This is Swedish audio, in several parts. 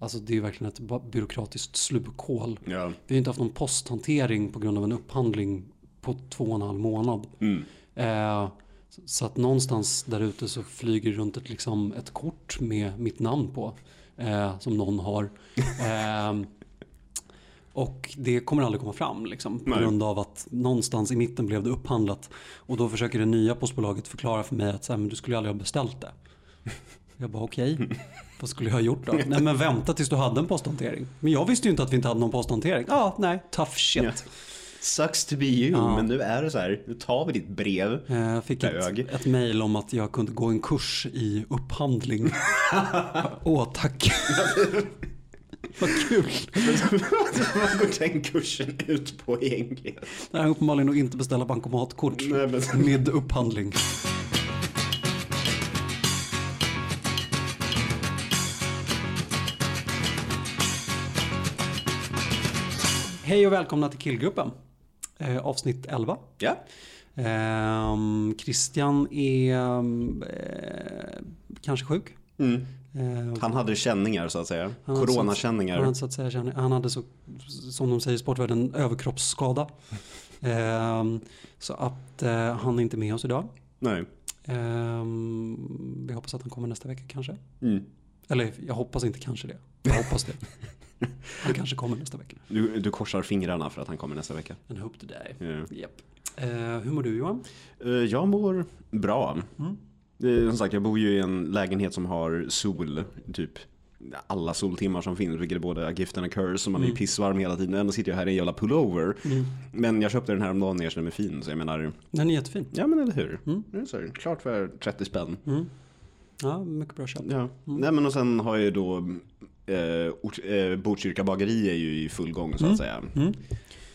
Alltså det är verkligen ett byråkratiskt slukhål. Ja. Vi har inte haft någon posthantering på grund av en upphandling på två och en halv månad. Mm. Eh, så att någonstans där ute så flyger runt ett, liksom, ett kort med mitt namn på. Eh, som någon har. Eh, och det kommer aldrig komma fram liksom, på Nej. grund av att någonstans i mitten blev det upphandlat. Och då försöker det nya postbolaget förklara för mig att så här, men du skulle aldrig ha beställt det. Jag bara okej, vad skulle jag ha gjort då? Nej men vänta tills du hade en posthantering. Men jag visste ju inte att vi inte hade någon posthantering. Ja, ah, nej, tough shit. Ja. Sucks to be you, Ja. men nu är det så här. Nu tar vi ditt brev. Eh, Jag fick ett, ett mejl om att jag kunde gå en kurs i upphandling. Åh, tack. Vad kul. Vad går den kursen ut på egentligen? Nej, uppenbarligen att inte beställa bankomatkort Nej, men- med upphandling. Hej och välkomna till Killgruppen. Eh, avsnitt 11. Ja. Ehm, Christian är ehm, eh, kanske sjuk. Mm. Eh, Han hade känningar så att säga. Coronakänningar. Han, hade så att säga, han hade så, som de säger i sportvärlden, överkroppsskada. Ehm, så att eh, han är inte med oss idag. Nej. Ehm, vi hoppas att han kommer nästa vecka kanske. Mm. Eller jag hoppas inte kanske det. Jag hoppas det. Han kanske kommer nästa vecka. Du, du korsar fingrarna för att han kommer nästa vecka. And hope to die. Ja. Japp. Eh, hur mår du Johan? Eh, Jag mår bra. Mm. Eh, Som sagt, jag bor ju i en lägenhet som har sol, typ alla soltimmar som finns, vilket är både a gift and a curse, så man är Mm. ju pissvarm hela tiden. Ändå sitter jag här i en jävla pullover. Men jag köpte den här om dagen när jag känner mig fin, så jag menar, Den är jättefin. ja men eller hur. Mm. Det är så klart för 30 spänn. Mm. Ja, mycket bra köp. Ja. Nej men och sen har jag ju då, eh, eh, Botkyrka bageri är ju i full gång så att säga. Mm.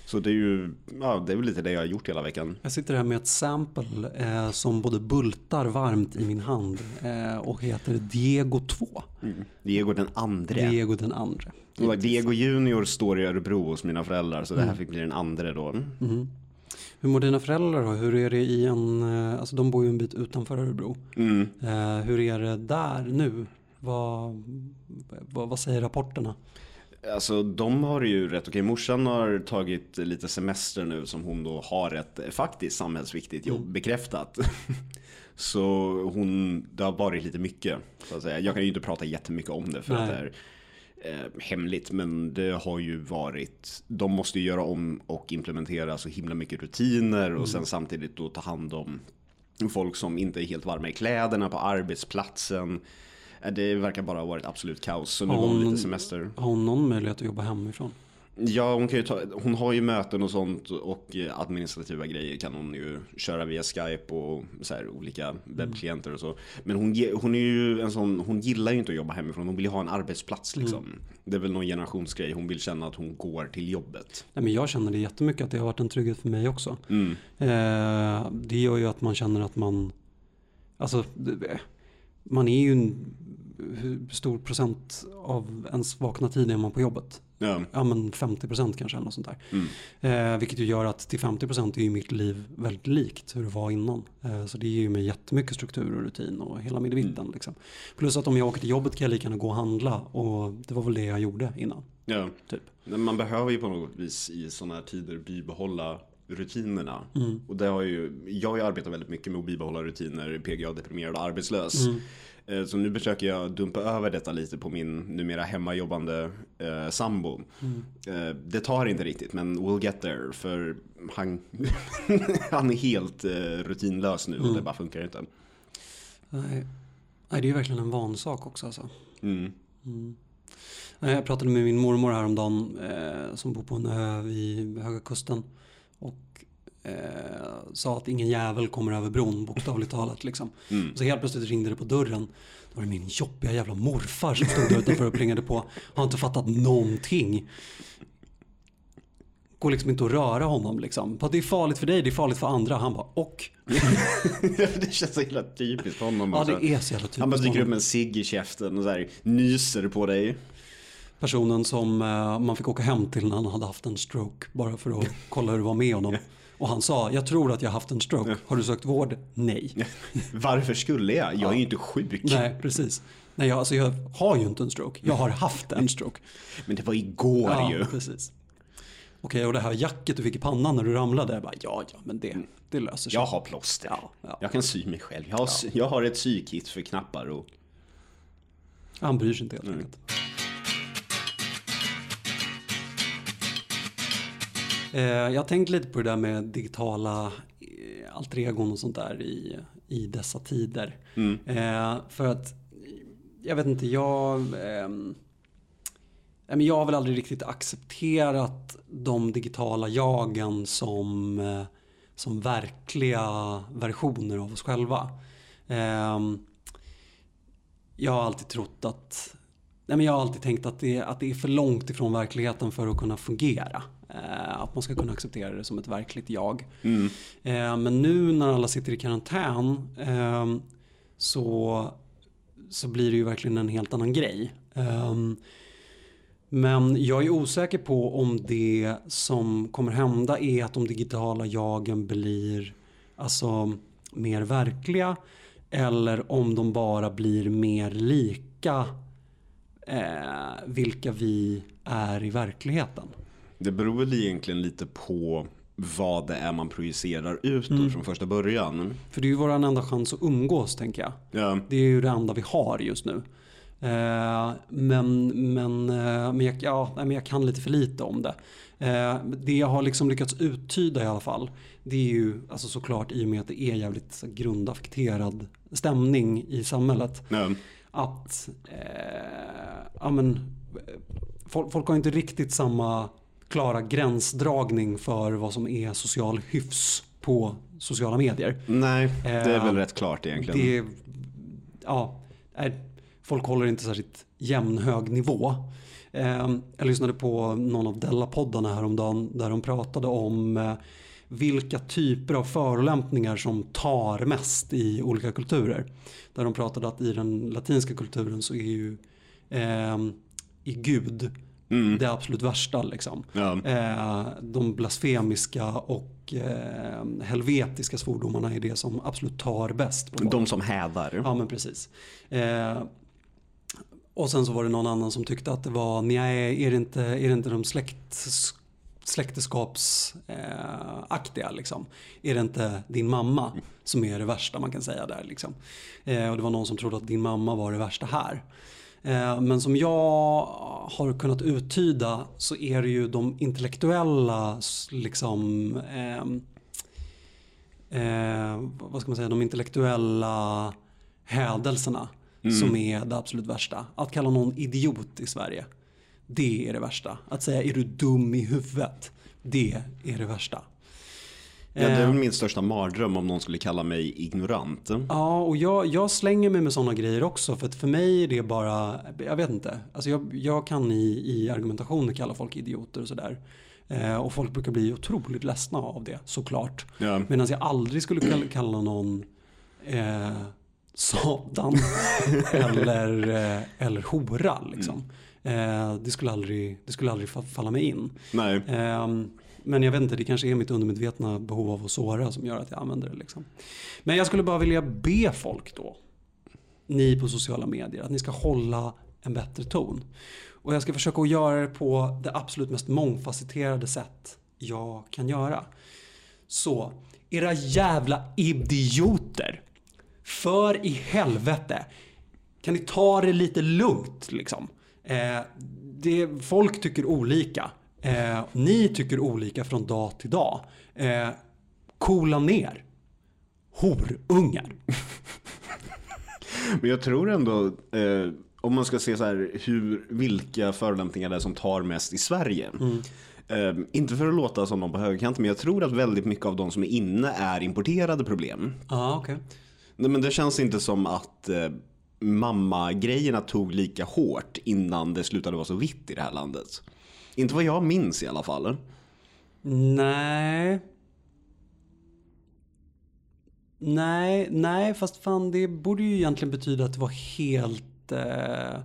Så det är ju, ja det är väl lite det jag har gjort hela veckan. Jag sitter här med ett sample eh, som både bultar varmt i min hand eh, och heter Diego 2. Diego den andre. Diego den andra. Och Diego Junior står i Örebro hos mina föräldrar så det här fick bli den andra då. Mm. Hur mår dina föräldrar då? Hur är det i en, eh, alltså de bor ju en bit utanför Örebro. Mm. Eh, hur är det där nu? Vad, vad, vad säger rapporterna? Alltså de har ju rätt okej. Morsan har tagit lite semester nu som hon då har ett faktiskt samhällsviktigt jobb bekräftat. Så hon, det har varit lite mycket. Så att säga. Jag kan ju inte prata jättemycket om det för att Nej. det är eh, hemligt. Men det har ju varit, de måste ju göra om och implementera så himla mycket rutiner och sen samtidigt då ta hand om folk som inte är helt varma i kläderna på arbetsplatsen. Eh, Det verkar bara ha varit absolut kaos. Så nu Har hon lite semester. Har hon någon möjlighet att jobba hemifrån? Ja, hon, kan ju ta, hon har ju möten och sånt och eh, administrativa grejer kan hon ju köra via Skype och så här, olika webbklienter och så. Men hon, hon är ju en sån, hon gillar ju inte att jobba hemifrån, hon vill ju ha en arbetsplats liksom. Det är väl någon generationsgrej, hon vill känna att hon går till jobbet. Nej, men jag känner det jättemycket att det har varit en trygghet för mig också. Mm. Eh, det gör ju att man känner att man, alltså man är ju en, stor procent av ens vakna tid är man på jobbet? Ja. Ja men 50 procent kanske eller något sånt där. Mm. Eh, vilket ju gör att till 50 procent är ju mitt liv väldigt likt hur det var innan. Eh, så det ger ju mig jättemycket struktur och rutin och hela midvitten. Liksom. Plus att om jag åker till jobbet kan jag lika gärna gå och handla och det var väl det jag gjorde innan. ja. Typ. Men man behöver ju på något vis i sådana här tider bibehålla rutinerna. Och det har ju, jag har ju arbetat väldigt mycket med att bibehålla rutiner, PGA, deprimerad och arbetslös. Eh, Så nu försöker jag dumpa över detta lite på min numera hemmajobbande eh, sambo. Eh, det tar inte riktigt men we'll get there för han, han är helt eh, rutinlös nu och det bara funkar inte. Nej. Nej, det är ju verkligen en vansak också alltså. Mm. Nej, Jag pratade med min mormor häromdagen eh, som bor på en ö vid Höga Kusten. Eh, sa att ingen jävel kommer över bron, bokstavligt talat. Liksom. Så helt plötsligt ringde det på dörren. Då var det min jobbiga jävla morfar som stod där utanför och plingade på. Har inte fattat någonting. Går liksom inte att röra honom liksom. Det är farligt för dig, det är farligt för andra. Han bara, och? det känns så himla typiskt för honom Ja, det är så jävla typiskt Han bara dyker upp med en cigg i käften och så här, nyser på dig. personen som eh, man fick åka hem till när han hade haft en stroke. Bara för att kolla hur det var med honom. Och han sa, jag tror att jag har haft en stroke. Har du sökt vård? Nej. Varför skulle jag? Jag är ju inte sjuk. Nej, precis. Nej, jag, alltså jag har ju inte en stroke. Jag har haft en stroke. Men det var igår ja, ju. precis. Okej, och det här jacket du fick i pannan när du ramlade. Jag bara, ja, ja, men det, det löser sig. Jag har plåster. Ja, ja. Jag kan sy mig själv. Jag har, jag har ett sykit för knappar och... Han bryr sig inte helt enkelt. Eh, jag har tänkt lite på det där med digitala eh, alter egon och sånt där i, i dessa tider. Eh, för att, jag vet inte, jag... ehm, men jag har väl aldrig riktigt accepterat de digitala jagen som, eh, som verkliga versioner av oss själva. Ehm, jag har alltid trott att Nej, men jag har alltid tänkt att det, att det är för långt ifrån verkligheten för att kunna fungera. Eh, att man ska kunna acceptera det som ett verkligt jag. Eh, men nu när alla sitter i karantän eh, så, så blir det ju verkligen en helt annan grej. Eh, men jag är osäker på om det som kommer hända är att de digitala jagen blir alltså, mer verkliga eller om de bara blir mer lika eh, vilka vi är i verkligheten. Det beror väl egentligen lite på vad det är man projicerar utåt från första början. För det är ju vår enda chans att umgås tänker jag. Ja. Det är ju det enda vi har just nu. Eh, men, men, eh, men, jag, ja, men jag kan lite för lite om det. Eh, det jag har liksom lyckats uttyda i alla fall. Det är ju alltså såklart i och med att det är jävligt grundaffekterad stämning i samhället. Ja. Att ja, men, folk, folk har inte riktigt samma klara gränsdragning för vad som är social hyfs på sociala medier. Nej, det är Eh, väl rätt klart egentligen. Det, ja, folk håller inte särskilt jämnhög nivå. Eh, jag lyssnade på någon av Della-poddarna häromdagen där de pratade om eh, vilka typer av förolämpningar som tar mest i olika kulturer. Där de pratade att i den latinska kulturen så är ju eh, i Gud det absolut värsta. Liksom. Ja. Eh, de blasfemiska och eh, helvetiska svordomarna är det som absolut tar bäst. På folk. De som hädar. Ja men precis. Eh, och sen så var det någon annan som tyckte att det var, nej är det inte, är det inte de släkt, släkteskapsaktiga liksom? Är det inte din mamma som är det värsta man kan säga där liksom? Och det var någon som trodde att din mamma var det värsta här. Eh, Men som jag har kunnat uttyda så är det ju de intellektuella liksom ehm, eh, vad ska man säga, de intellektuella hädelserna som är det absolut värsta. Att kalla någon idiot i Sverige, det är det värsta. Att säga är du dum i huvudet, det är det värsta. Ja, det är väl min största mardröm om någon skulle kalla mig ignorant. Ja, och jag, jag slänger mig med sådana grejer också. För att för mig är det bara, jag vet inte. Alltså jag, jag kan i, i argumentationer kalla folk idioter och sådär. Eh, och folk brukar bli otroligt ledsna av det, såklart. Ja. Medan jag aldrig skulle kalla, kalla någon eh, satan eller, eh, eller hora. Liksom. Eh, det, skulle aldrig, det skulle aldrig fa- falla mig in. Nej. Men jag vet inte, det kanske är mitt undermedvetna behov av att såra som gör att jag använder det. Liksom. Men jag skulle bara vilja be folk då, ni på sociala medier, att ni ska hålla en bättre ton. Och jag ska försöka att göra det på det absolut mest mångfacetterade sätt jag kan göra. Så, era jävla idioter. För i helvete. Kan ni ta det lite lugnt liksom? Eh, det, folk tycker olika. Eh, ni tycker olika från dag till dag. Eh, coola ner. Horungar. Men jag tror ändå, eh, om man ska se så här, hur, vilka förolämpningar det är som tar mest i Sverige. Eh, inte för att låta som någon på högerkanten, men jag tror att väldigt mycket av de som är inne är importerade problem. Ah, okej. Nej, men det känns inte som att eh, mamma-grejerna tog lika hårt innan det slutade vara så vitt i det här landet. Inte vad jag minns i alla fall. Nej. Nej, nej, fast fan det borde ju egentligen betyda att det var helt... Eh,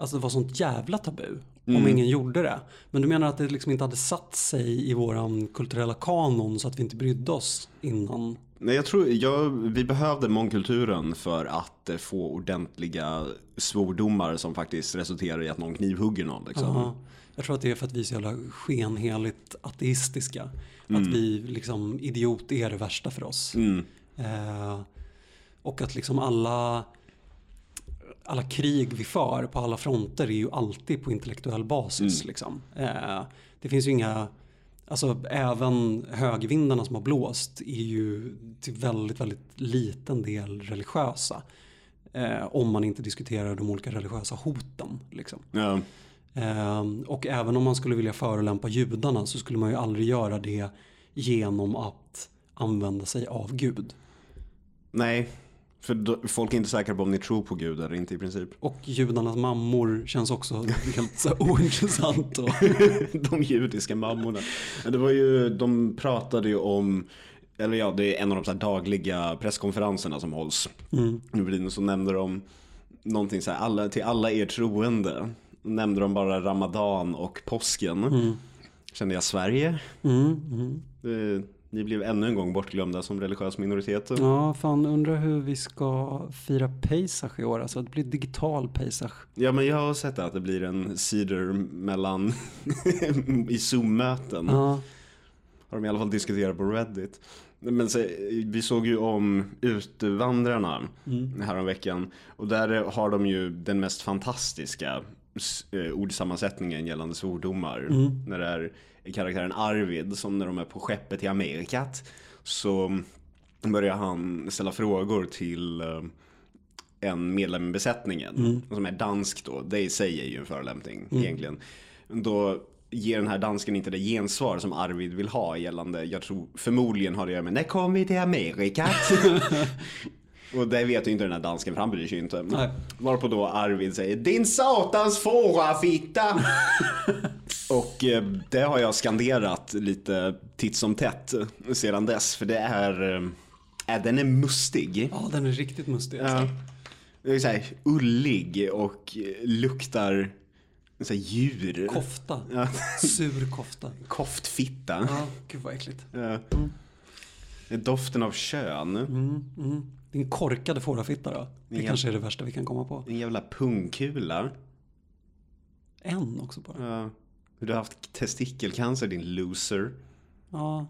Alltså det var sånt jävla tabu om ingen gjorde det. Men du menar att det liksom inte hade satt sig i våran kulturella kanon så att vi inte brydde oss innan? Nej, jag tror, jag, vi behövde mångkulturen för att eh, få ordentliga svordomar som faktiskt resulterar i att någon knivhugger någon. Liksom. Ja, jag tror att det är för att vi är så jävla skenheligt ateistiska. Att vi liksom, idiot är det värsta för oss. Mm. Eh, och att liksom alla, alla krig vi för på alla fronter är ju alltid på intellektuell basis. Liksom. Eh, det finns ju inga, alltså även högvindarna som har blåst är ju till väldigt, väldigt liten del religiösa. Eh, om man inte diskuterar de olika religiösa hoten. Liksom. Ja. Ehm, och även om man skulle vilja förolämpa judarna så skulle man ju aldrig göra det genom att använda sig av Gud. Nej, för folk är inte säkra på om ni tror på Gud eller inte i princip. Och judarnas mammor känns också helt så ointressant. Och, de judiska mammorna. Det var ju, de pratade ju om, eller ja, det är en av de dagliga presskonferenserna som hålls. mm, Nu så nämnde de någonting så här, alla, till alla er troende. Nämnde de bara Ramadan och påsken. mm, Kände jag Sverige? mm, mm. Eh, Ni blev ännu en gång bortglömda som religiös minoritet. Ja, fan undrar hur vi ska fira Pesach i år. Alltså det blir digital Pesach. Ja men jag har sett att det blir en cider mellan i Zoom-möten. Ja, Har de i alla fall diskuterat på Reddit. Men så, vi såg ju om Utvandrarna mm, häromveckan. Och där har de ju den mest fantastiska ordsammansättningen gällande svordomar. Mm. När det är karaktären Arvid som när de är på skeppet till Amerikat. Så börjar han ställa frågor till eh, en medlem i besättningen. Mm. Som är dansk då. Det i sig är ju en förolämpning egentligen. Då ger den här dansken inte det gensvar som Arvid vill ha gällande, jag tror förmodligen har det att göra med när kommer vi till Amerikat? Och det vet ju inte den här dansken för han bryr sig ju inte. Nej. Varpå då Arvid säger Din satans fårafitta! Och eh, det har jag skanderat lite titt som tätt sedan dess. För det är, eh, den är mustig. ja den är riktigt mustig. Alltså. Ja. Det är så här ullig och eh, luktar så här djur. Kofta. Ja. Sur kofta. Koftfitta. Ja, gud vad äckligt. Ja. Är Doften av kön. Mm, mm. Din korkade fårafitta då? Det kanske är det värsta vi kan komma på. En jävla pungkula. En också bara. Ja. Du har haft testikelcancer din loser. Ja,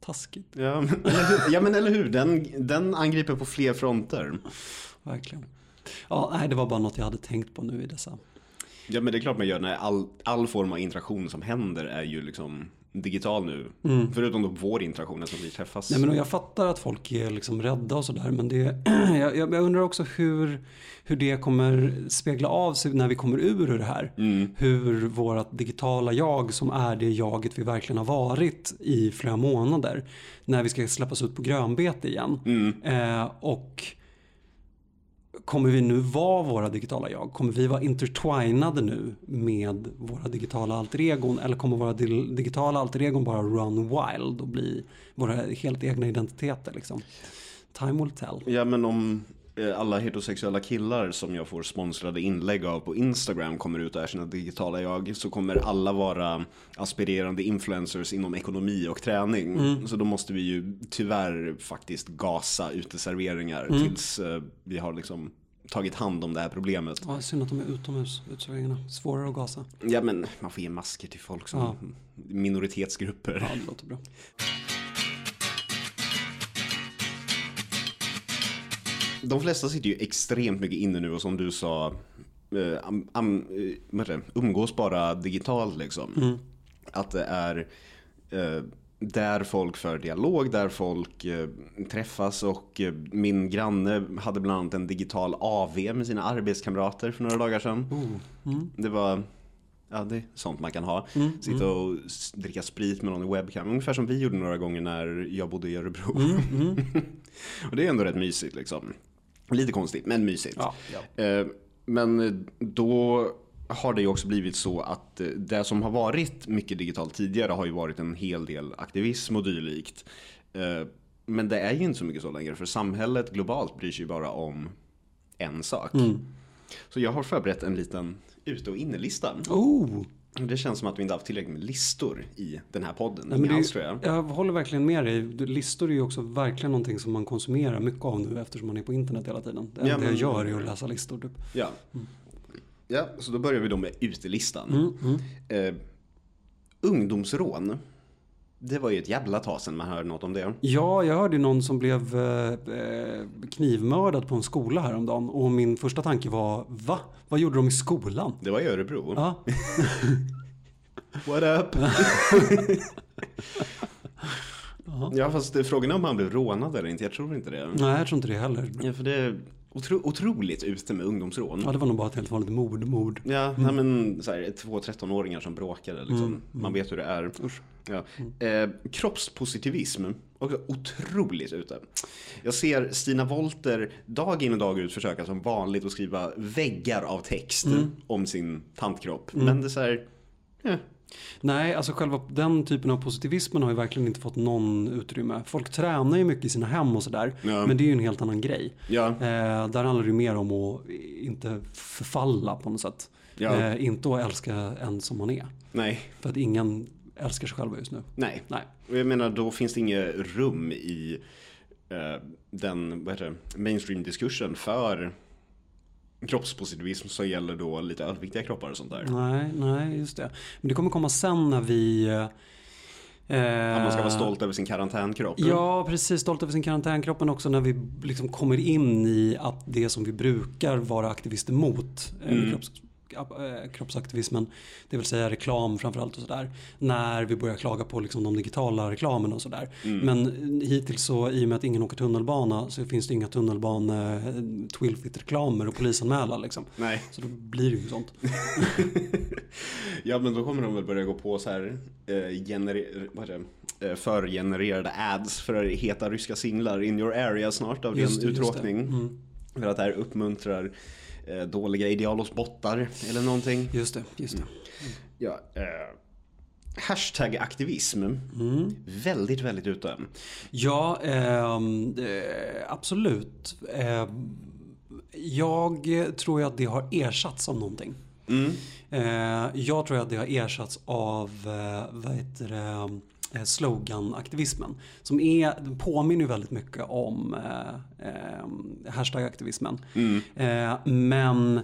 taskigt. Ja men hur? Ja, men eller hur? Den, den angriper på fler fronter. Verkligen. Ja, nej, det var bara något jag hade tänkt på nu i dessa. Ja men det är klart man gör när all, all form av interaktion som händer är ju liksom digital nu. Förutom då vår interaktion som vi träffas. Nej, men jag fattar att folk är liksom rädda och sådär. Men det, jag, jag undrar också hur, hur det kommer spegla av sig när vi kommer ur det här. Hur vårt digitala jag som är det jaget vi verkligen har varit i flera månader. När vi ska släppas ut på grönbete igen. Eh, och Kommer vi nu vara våra digitala jag? Kommer vi vara intertwinade nu med våra digitala alter egon? Eller kommer våra digitala alter egon bara run wild och bli våra helt egna identiteter? Liksom? Time will tell. Ja men om alla heterosexuella killar som jag får sponsrade inlägg av på Instagram kommer ut och är sina digitala jag så kommer alla vara aspirerande influencers inom ekonomi och träning. Så då måste vi ju tyvärr faktiskt gasa uteserveringar tills eh, vi har liksom tagit hand om det här problemet. Ja, synd att de är utomhus, uteserveringarna. Svårare att gasa. Ja men man får ge masker till folk som Ja. minoritetsgrupper. Ja, det låter bra. De flesta sitter ju extremt mycket inne nu och som du sa, heter det? umgås bara digitalt liksom. Att det är eh, där folk för dialog, där folk eh, träffas och eh, min granne hade bland annat en digital AV med sina arbetskamrater för några dagar sedan. Oh, mm. Det var Ja, det är sånt man kan ha. Sitta och dricka sprit med någon i webcam. Ungefär som vi gjorde några gånger när jag bodde i Örebro. och det är ändå rätt mysigt liksom. Lite konstigt, men mysigt. Ja, ja. Eh, Men då har det ju också blivit så att eh, det som har varit mycket digitalt tidigare har ju varit en hel del aktivism och dylikt. Eh, Men det är ju inte så mycket så längre för samhället globalt bryr sig ju bara om en sak. Så jag har förberett en liten ute och innelista. Oh! Det känns som att vi inte haft tillräckligt med listor i den här podden. Nej, men alls, tror jag. jag håller verkligen med dig. Listor är ju också verkligen någonting som man konsumerar mycket av nu eftersom man är på internet hela tiden. Det enda Ja, men- jag gör är att läsa listor typ. Ja. ja, så då börjar vi då med utelistan. Mm, Eh, ungdomsrån. Det var ju ett jävla tag sedan man hörde något om det. Ja, jag hörde ju någon som blev eh, eh, knivmördad på en skola häromdagen och min första tanke var va? Vad gjorde de i skolan? Det var i Örebro. Ja, What up? ja, fast frågan är om han blev rånad eller inte. Jag tror inte det. nej jag tror inte det heller. Ja, för det otro, otroligt ute med ungdomsrån. Ja, det var nog bara ett helt vanligt mord. mord. Ja, nej, men så här, två 13-åringar som bråkade liksom. Man vet hur det är. Usch. Ja. Eh, kroppspositivism, också otroligt ute. Jag ser Stina Wolter dag in och dag ut försöka som vanligt att skriva väggar av text om sin tantkropp. Men det är så här, eh, Nej, alltså själva den typen av positivismen har ju verkligen inte fått någon utrymme. Folk tränar ju mycket i sina hem och sådär. Ja. Men det är ju en helt annan grej. ja, Eh, där handlar det ju mer om att inte förfalla på något sätt. Ja. Eh, inte att älska en som man är. nej, För att ingen älskar sig själva just nu. nej. Nej. Och jag menar, då finns det inget rum i eh, den mainstream-diskursen för kroppspositivism som gäller då lite överviktiga kroppar och sånt där. Nej, nej, just det. Men det kommer komma sen när vi... Eh, Att man ska vara stolt över sin karantänkropp. Ja, precis. Stolt över sin karantänkropp men också när vi liksom kommer in i att det som vi brukar vara aktivister mot, Mm. kropps, kroppsaktivismen, det vill säga reklam framförallt och sådär. När vi börjar klaga på liksom de digitala reklamen och sådär. Mm. Men hittills så i och med att ingen åker tunnelbana så finns det inga tunnelbane Twilfit-reklamer och polisanmäla liksom. Nej. Så då blir det ju sånt. Ja men då kommer de väl börja gå på så här eh, gener- vad är det? Eh, förgenererade ads för heta ryska singlar in your area snart av ren Just det. uttråkning. Mm. För att det här uppmuntrar eh, dåliga ideal hos bottar eller någonting. Just det, just det. Ja, eh, hashtag aktivism. Mm. Väldigt, väldigt ute. Ja, eh, absolut. Ehm, jag tror ju att det har ersatts av någonting. Mm. Eh, jag tror att det har ersatts av eh, vad heter det, eh, sloganaktivismen. Som är, påminner väldigt mycket om eh, eh, hashtagaktivismen. Mm. Eh, men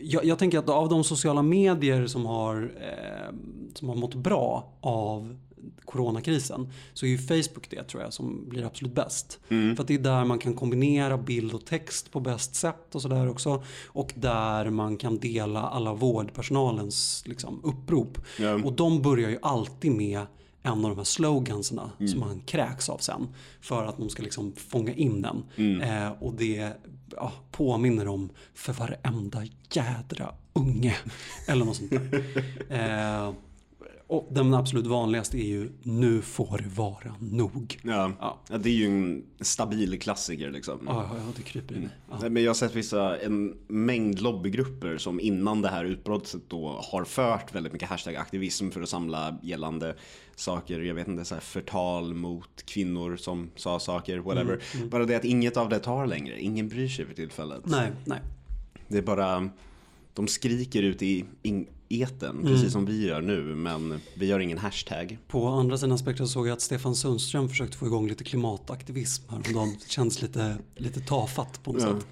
jag, jag tänker att av de sociala medier som har, eh, som har mått bra av coronakrisen så är ju Facebook det tror jag som blir absolut bäst. För att det är där man kan kombinera bild och text på bäst sätt och sådär också. Och där man kan dela alla vårdpersonalens liksom, upprop. Ja. Och de börjar ju alltid med en av de här slogansarna som man kräks av sen. För att de ska liksom fånga in den. Eh, och det ja, påminner om för varenda jädra unge. Eller något sånt där. eh, och den absolut vanligaste är ju nu får det vara nog. Ja. Ja. det är ju en stabil klassiker liksom. Ja, ja, det kryper i mig. Ja. Men jag har sett vissa, en mängd lobbygrupper som innan det här utbrottet då har fört väldigt mycket hashtag-aktivism för att samla gällande saker. Jag vet inte, så här förtal mot kvinnor som sa saker, whatever. Bara det att inget av det tar längre. Ingen bryr sig för tillfället. Nej, nej. Det är bara, de skriker ut i in, eten, precis som vi gör nu, men vi gör ingen hashtag. På andra sidan spektrat såg jag att Stefan Sundström försökte få igång lite klimataktivism häromdagen. Det känns lite, lite tafatt på något Ja. sätt.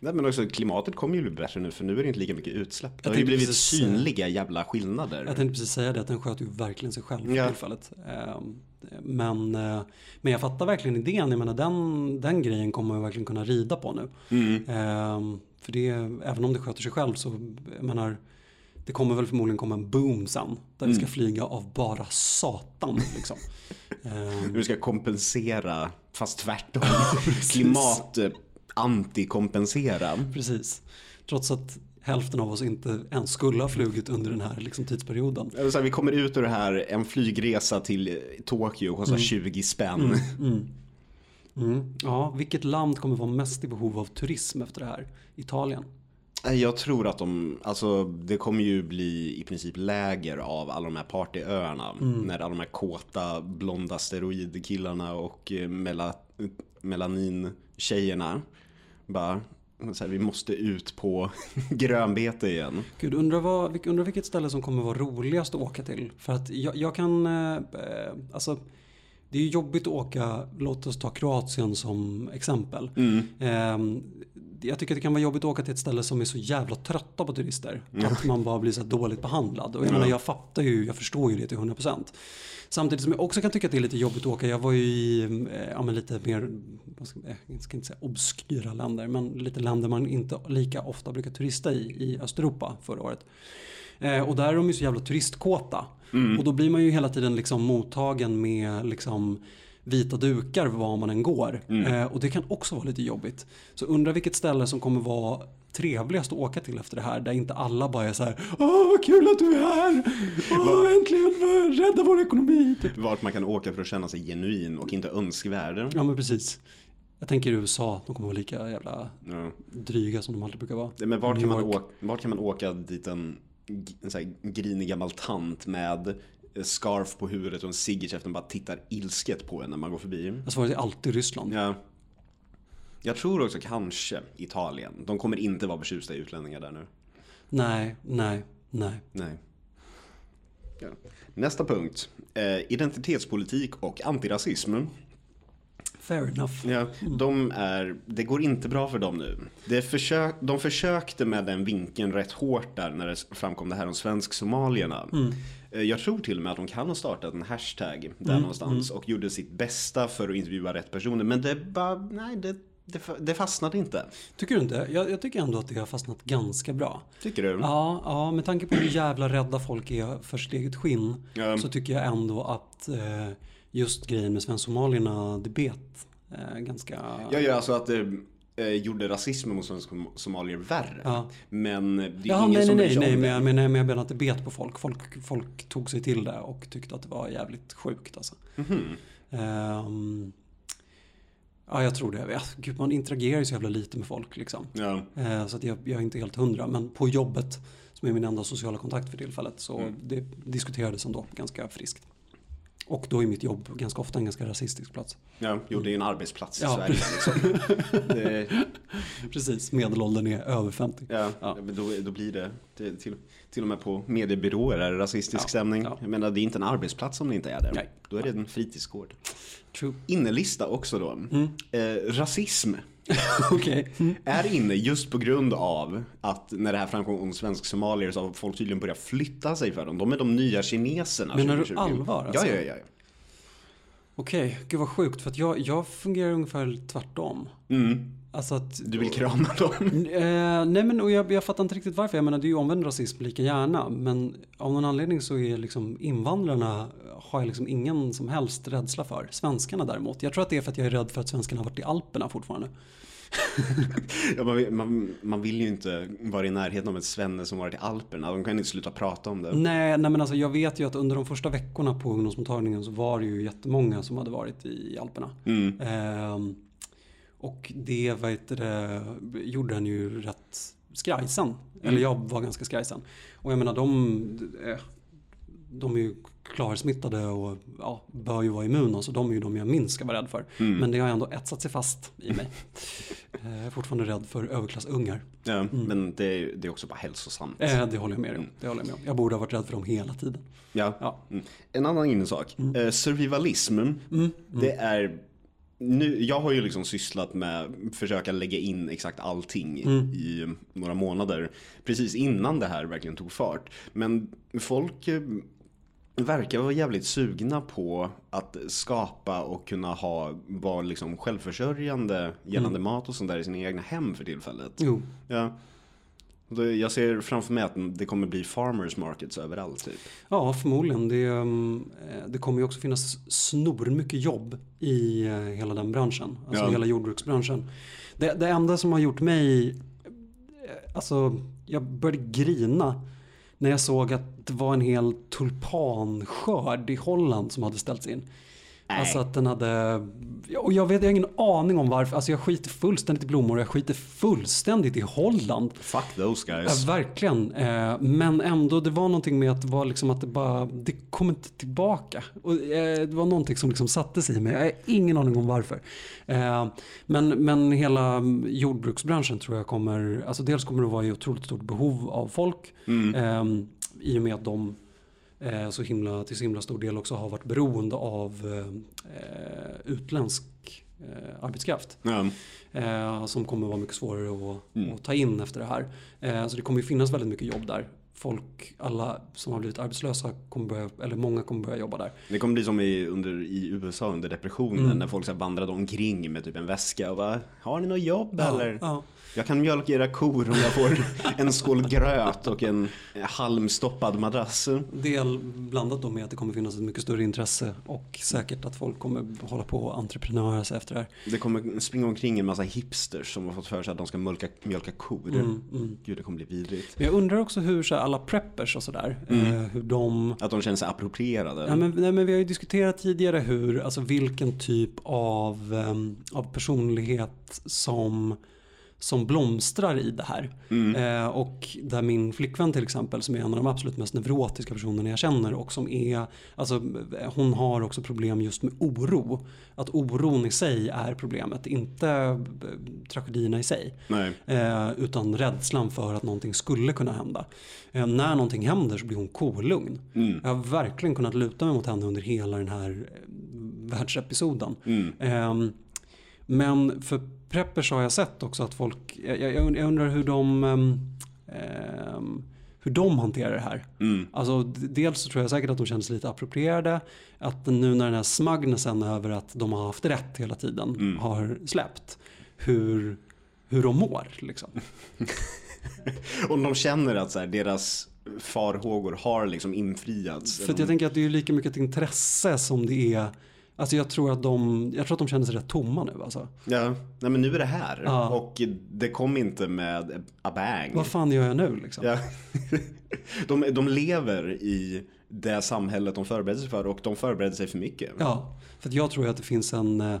Nej, men också klimatet kommer ju bli bättre nu för nu är det inte lika mycket utsläpp. Det Jag har ju blivit precis säga- synliga jävla skillnader. Jag tänkte precis säga det, att den sköt ju verkligen sig själv för Ja. tillfället. Ehm, Men, eh, men jag fattar verkligen idén. Jag menar den, den grejen kommer man verkligen kunna rida på nu. Mm. Ehm, För det, även om det sköter sig själv så, jag menar, det kommer väl förmodligen komma en boom sen. Där vi ska Mm. flyga av bara satan. Liksom. Ehm, Du ska kompensera, fast tvärtom. Klimat eh, antikompensera. Precis. Trots att hälften av oss inte ens skulle ha flugit under den här liksom, tidsperioden. Här, vi kommer ut ur det här, en flygresa till eh, Tokyo kostar 20 spänn. Mm. Ja, vilket land kommer vara mest i behov av turism efter det här? Italien? Nej, Jag tror att de, alltså det kommer ju bli i princip läger av alla de här partyöarna. När alla de här kåta, blonda steroidkillarna och eh, mela, melanintjejerna bara så här, vi måste ut på grönbete igen. Gud, undrar, vad, undrar vilket ställe som kommer vara roligast att åka till. För att jag, jag kan, eh, alltså det är jobbigt att åka, låt oss ta Kroatien som exempel. Mm. Eh, jag tycker att det kan vara jobbigt att åka till ett ställe som är så jävla trötta på turister. Att man bara blir så dåligt behandlad. Och jag menar, jag fattar ju, jag förstår ju det till 100%. Samtidigt som jag också kan tycka att det är lite jobbigt att åka. Jag var ju i eh, ja, lite mer, ska, jag ska inte säga obskyra länder, men lite länder man inte lika ofta brukar turista i, i Östeuropa förra året. Eh, och där är de ju så jävla turistkåta. Och då blir man ju hela tiden liksom mottagen med liksom vita dukar var man än går. Eh, och det kan också vara lite jobbigt. Så undra vilket ställe som kommer vara trevligast att åka till efter det här. Där inte alla bara är så här. Åh vad kul att du är här! Åh äntligen rädda vår ekonomi! Typ. Vart man kan åka för att känna sig genuin och inte önskvärd. Ja men precis. Jag tänker USA, de kommer vara lika jävla Ja. dryga som de alltid brukar vara. Men vart kan, man åka, vart kan man åka dit en så här grinig gammal tant med eh, scarf på huvudet och en cigg i käften bara tittar ilsket på en när man går förbi? Svarar är alltid Ryssland. Ja. Jag tror också kanske Italien. De kommer inte vara förtjusta i utlänningar där nu. Nej, nej, nej. Nej. Ja. Nästa punkt. Eh, identitetspolitik och antirasism. Fair enough. Ja, de är, det går inte bra för dem nu. Det försök, de försökte med den vinkeln rätt hårt där när det framkom det här om svensk-somalierna. Eh, Jag tror till och med att de kan ha startat en hashtag där någonstans och gjorde sitt bästa för att intervjua rätt personer. Men det bara, nej, det, det, det fastnade inte. Tycker du inte? Jag, jag tycker ändå att det har fastnat ganska bra. Tycker du? Ja, ja, med tanke på hur jävla rädda folk är för sitt eget skinn Ja. så tycker jag ändå att eh, just grejen med svensk-somalierna, det bet eh, ganska... Jag gör alltså att det eh, gjorde rasismen mot svenska somalier värre. Ja. Men det är Ja, ingen nej, som nej, nej, nej, men jag menar, men jag menar att det bet på folk. folk. Folk tog sig till det och tyckte att det var jävligt sjukt alltså. Mhm. Ehm, ja, jag tror det. Ja, gud, man interagerar ju så jävla lite med folk liksom. Ja. Eh, Så att jag, jag är inte helt hundra. Men på jobbet, som är min enda sociala kontakt för tillfället, så Mm. det diskuterades ändå ganska friskt. Och då är mitt jobb ganska ofta en ganska rasistisk plats. Ja, jo, det är ju en arbetsplats i Ja. Sverige. Liksom. Det, Precis, medelåldern är över 50. ja, Ja. då, då blir det, det till, till och med på mediebyråer är det rasistisk Ja, stämning. ja. Jag menar, det är inte en arbetsplats om det inte är det. Nej. Då är det en fritidsgård. True. Innelista också då. Mm. Eh, rasism Okej. är inne just på grund av att när det här framkom om svensk-somalier så har folk tydligen börjat flytta sig för dem. De är de nya kineserna. Menar du 2020. allvar, alltså? Ja, ja, ja. Okej, gud vad sjukt. För att jag, jag fungerar ungefär tvärtom. Mm. Alltså att... Du vill krama dem? Eh, nej men och jag, jag fattar inte riktigt varför. Jag menar det är ju omvänd rasism lika gärna. Men av någon anledning så är liksom invandrarna har jag liksom ingen som helst rädsla för. Svenskarna däremot. Jag tror att det är för att jag är rädd för att svenskarna har varit i Alperna fortfarande. Ja, man, vill- man, man vill ju inte vara i närheten av ett svenne som varit i Alperna. De kan inte sluta prata om det. Nej, nej men alltså jag vet ju att under de första veckorna på ungdomsmottagningen så var det ju jättemånga som hade varit i Alperna. Mm. Ehm, och det, vad heter det, gjorde han ju rätt skrajsen. Eller jag var ganska skrajsen. Och jag menar de, eh, de är ju klarsmittade och ja, bör ju vara immuna. Så de är ju de jag minst ska vara rädd för. Men det har ändå etsat sig fast i mig. Eh, Jag är fortfarande rädd för överklassungar. Ja, Men det är, det är också bara hälsosamt. Eh, Det håller jag med om. Det håller jag med om. Jag borde ha varit rädd för dem hela tiden. Ja. Ja. Mm. En annan innesak. Eh, survivalism. Det är... Nu, jag har ju liksom sysslat med att försöka lägga in exakt allting i några månader. Precis innan det här verkligen tog fart. Men folk eh, verkar vara jävligt sugna på att skapa och kunna ha, vara liksom självförsörjande gällande mat och sånt där i sina egna hem för tillfället. Jo, Ja. Jag ser framför mig att det kommer bli farmers markets överallt typ. Ja, förmodligen. Det, um, eh, det kommer ju också finnas snor mycket jobb i eh, hela den branschen. Alltså Ja. hela jordbruksbranschen. Det, det enda som har gjort mig... eh, Alltså, jag började grina när jag såg att det var en hel tulpanskörd i Holland som hade ställts in. Nej. Alltså att den hade, och jag vet jag har ingen aning om varför, alltså jag skiter fullständigt i blommor och jag skiter fullständigt i Holland. Fuck those Ja, guys. verkligen. Eh, men ändå, det var någonting med att det var liksom att det bara, det kom inte tillbaka. Och, eh, det var någonting som liksom satte sig i mig. Jag har ingen aning om varför. Eh, men, men hela jordbruksbranschen tror jag kommer, alltså dels kommer det vara i otroligt stort behov av folk. Eh, I och med att de så himla, till så himla stor del också har varit beroende av eh, utländsk eh, arbetskraft. Ja. Eh, som kommer vara mycket svårare att, Mm. att ta in efter det här. Eh, så det kommer ju finnas väldigt mycket jobb där. Folk, alla som har blivit arbetslösa, kommer börja, eller många kommer börja jobba där. Det kommer bli som i, under, i USA under depressionen Mm. när folk så vandrade omkring med typ en väska och bara Har ni något jobb eller? Ja, Jag kan mjölka era kor om jag får en skål gröt och en halmstoppad madrass. del blandat då med att det kommer finnas ett mycket större intresse och säkert att folk kommer hålla på och entreprenöra sig efter det här. Det kommer springa omkring en massa hipsters som har fått för sig att de ska mjölka, mjölka kor. Mm, mm. Gud, det kommer bli vidrigt. Men jag undrar också hur så här, alla preppers och sådär, Mm. eh, hur de Att de känner sig approprierade. Ja, men, nej, men vi har ju diskuterat tidigare hur, alltså vilken typ av, ehm, av personlighet som, som blomstrar i det här. Mm. Eh, och där min flickvän till exempel, som är en av de absolut mest neurotiska personerna jag känner och som är, alltså hon har också problem just med oro. Att oron i sig är problemet, inte eh, tragedierna i sig. Eh, utan rädslan för att någonting skulle kunna hända. Eh, när någonting händer så blir hon kolugn. Mm. Jag har verkligen kunnat luta mig mot henne under hela den här eh, världsepisoden. Mm. Ehm, men för preppers har jag sett också att folk, jag, jag, jag undrar hur de, ehm, hur de hanterar det här. Mm. Alltså, dels så tror jag säkert att de känner sig lite approprierade. Att nu när den här smugnesen över att de har haft rätt hela tiden Mm. har släppt. Hur, hur de mår liksom. Om de känner att så här, deras farhågor har liksom infriats. För jag tänker att det är lika mycket ett intresse som det är Alltså jag tror att de, jag tror att de känner sig rätt tomma nu alltså. Ja, nej men nu är det här. Ja. Och det kom inte med a bang. Vad fan gör jag nu liksom? Ja. De, de lever i det samhället de förbereder sig för och de förbereder sig för mycket. Ja, för jag tror att det finns en,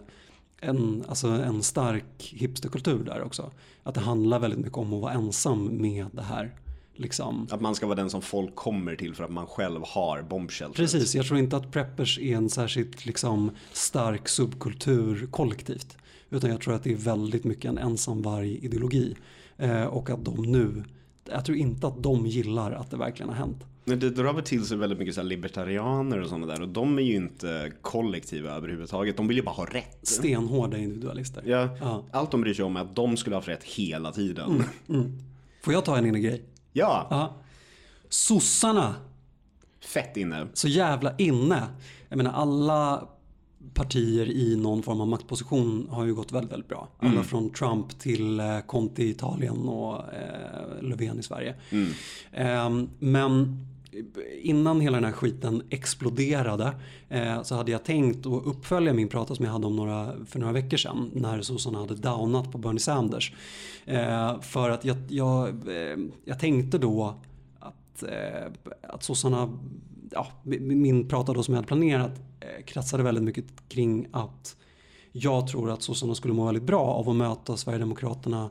en, alltså en stark hipsterkultur där också. Att det handlar väldigt mycket om att vara ensam med det här. Liksom. Att man ska vara den som folk kommer till för att man själv har bombsheltret. Precis, jag tror inte att preppers är en särskilt liksom, stark subkultur kollektivt. Utan jag tror att det är väldigt mycket en ensamvarg-ideologi. Eh, och att de nu, jag tror inte att de gillar att det verkligen har hänt. Men det drar väl till sig väldigt mycket så libertarianer och sådana där. Och de är ju inte kollektiva överhuvudtaget. De vill ju bara ha rätt. Stenhårda individualister. Ja, Ja. Allt de bryr sig om är att de skulle ha haft rätt hela tiden. Mm. Får jag ta en grej? Ja, Ja. Sossarna fett inne. så jävla inne. Jag menar alla partier i någon form av maktposition har ju gått väldigt, väldigt bra. Alla från Trump till eh, Conte i Italien och eh, Löfven i Sverige. Eh, men innan hela den här skiten exploderade eh, så hade jag tänkt att uppfölja min prata som jag hade om några, för några veckor sedan när sossarna hade downat på Bernie Sanders. Eh, för att jag, jag, eh, jag tänkte då att, eh, att sossarna, ja, min prata då som jag hade planerat eh, kretsade väldigt mycket kring att jag tror att sossarna skulle må väldigt bra av att möta Sverigedemokraterna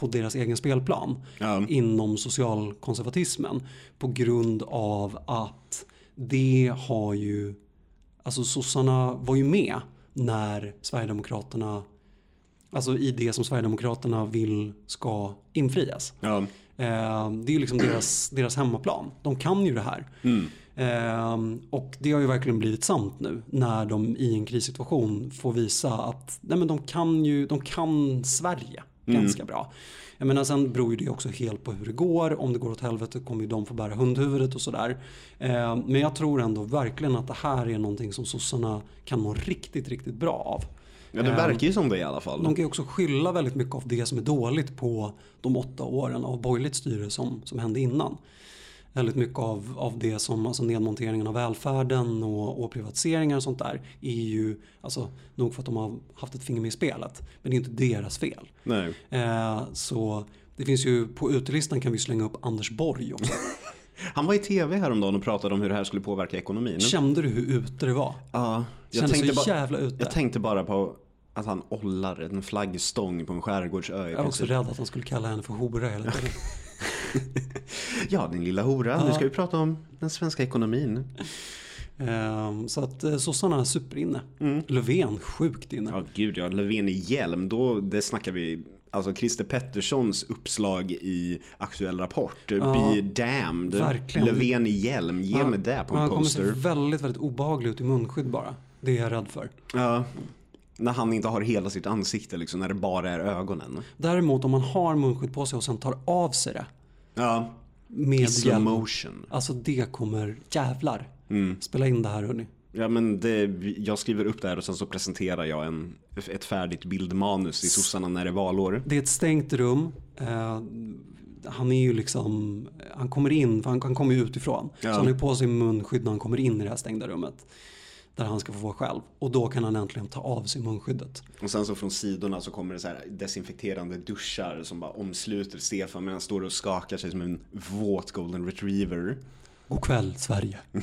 på deras egen spelplan Ja. inom socialkonservatismen på grund av att det har ju, alltså sossarna var ju med när Sverigedemokraterna, alltså i det som Sverigedemokraterna vill ska infrias. Ja. Eh, det är ju liksom deras, deras hemmaplan. De kan ju det här. Mm. Eh, och det har ju verkligen blivit sant nu när de i en krissituation får visa att nej men de kan ju, de kan Sverige ganska bra. Jag menar sen beror ju det också helt på hur det går. Om det går åt helvete kommer ju de få bära hundhuvudet och sådär. Eh, men jag tror ändå verkligen att det här är någonting som sossarna kan må riktigt, riktigt bra av. ja, det verkar ju som det i alla fall. De kan ju också skylla väldigt mycket av det som är dåligt på de åtta åren av borgerligt styre som, som hände innan. Väldigt mycket av, av det som, alltså nedmonteringen av välfärden och, och privatiseringar och sånt där är ju, alltså nog för att de har haft ett finger med i spelet. Men det är inte deras fel. Nej. Eh, så det finns ju, på utelistan kan vi slänga upp Anders Borg också. Han var i tv häromdagen och pratade om hur det här skulle påverka ekonomin. Kände du hur ute det var? Ja, jag tänkte, så bara, jävla ute. jag tänkte bara på att han ollar en flaggstång på en skärgårdsö. Jag var också rädd att han skulle kalla henne för hora hela tiden. Ja, din lilla hora. Nu Ja. ska vi prata om den svenska ekonomin. Ehm, så att eh, sossarna är superinne. Löfven sjukt inne. Ja, gud ja. Löfven i hjälm. Då, det snackar vi. Alltså Christer Petterssons uppslag i Aktuell Rapport. Be damned. verkligen. Löfven i hjälm. Ge mig det på en han kommer se poster. väldigt, väldigt obehaglig ut i munskydd bara. Det är jag rädd för. Ja. När han inte har hela sitt ansikte liksom. När det bara är ögonen. Däremot om man har munskydd på sig och sen tar av sig det Ja. med slow motion. Alltså det kommer, jävlar. Mm. Spela in det här hörni. Ja men det, jag skriver upp det här och sen så presenterar jag en, ett färdigt bildmanus i sossarna när det är valår. Det är ett stängt rum. Eh, han är ju liksom, han kommer in, för han, han kommer ju utifrån. Ja. Så han har på sig munskydd när han kommer in i det här stängda rummet. Där han ska få vara själv. Och då kan han äntligen ta av sig munskyddet. Och sen så från sidorna så kommer det så här desinfekterande duschar som bara omsluter Stefan medan han står och skakar sig som en våt golden retriever. God kväll Sverige.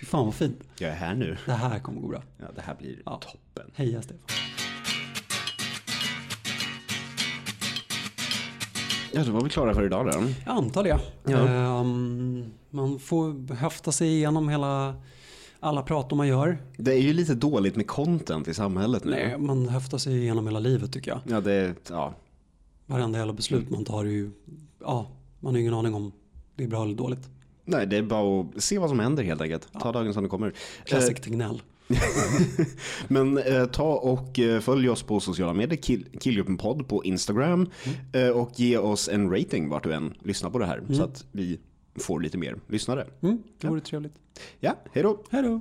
Fy fan vad fint. Jag är här nu. Det här kommer gå bra. Ja, det här blir Ja. toppen. Heja Stefan. Ja, då var vi klara för idag då. Jag antar det. Ja. Ehm, man får höfta sig igenom hela, alla prator man gör. Det är ju lite dåligt med content i samhället nu. Nej, man höftar sig igenom hela livet tycker jag. Ja, det är, ja. Varenda jävla beslut man tar är ju, ja, man har ingen aning om det är bra eller dåligt. Nej, det är bara att se vad som händer helt enkelt. Ta dagen som det kommer. Classic Tegnell. Men eh, ta och eh, följ oss på sociala medier, Kill, Killgruppen podd på Instagram eh, och ge oss en rating vart du än lyssnar på det här så att vi får lite mer lyssnare. Mm, det vore trevligt. Ja, hej då! Hej då!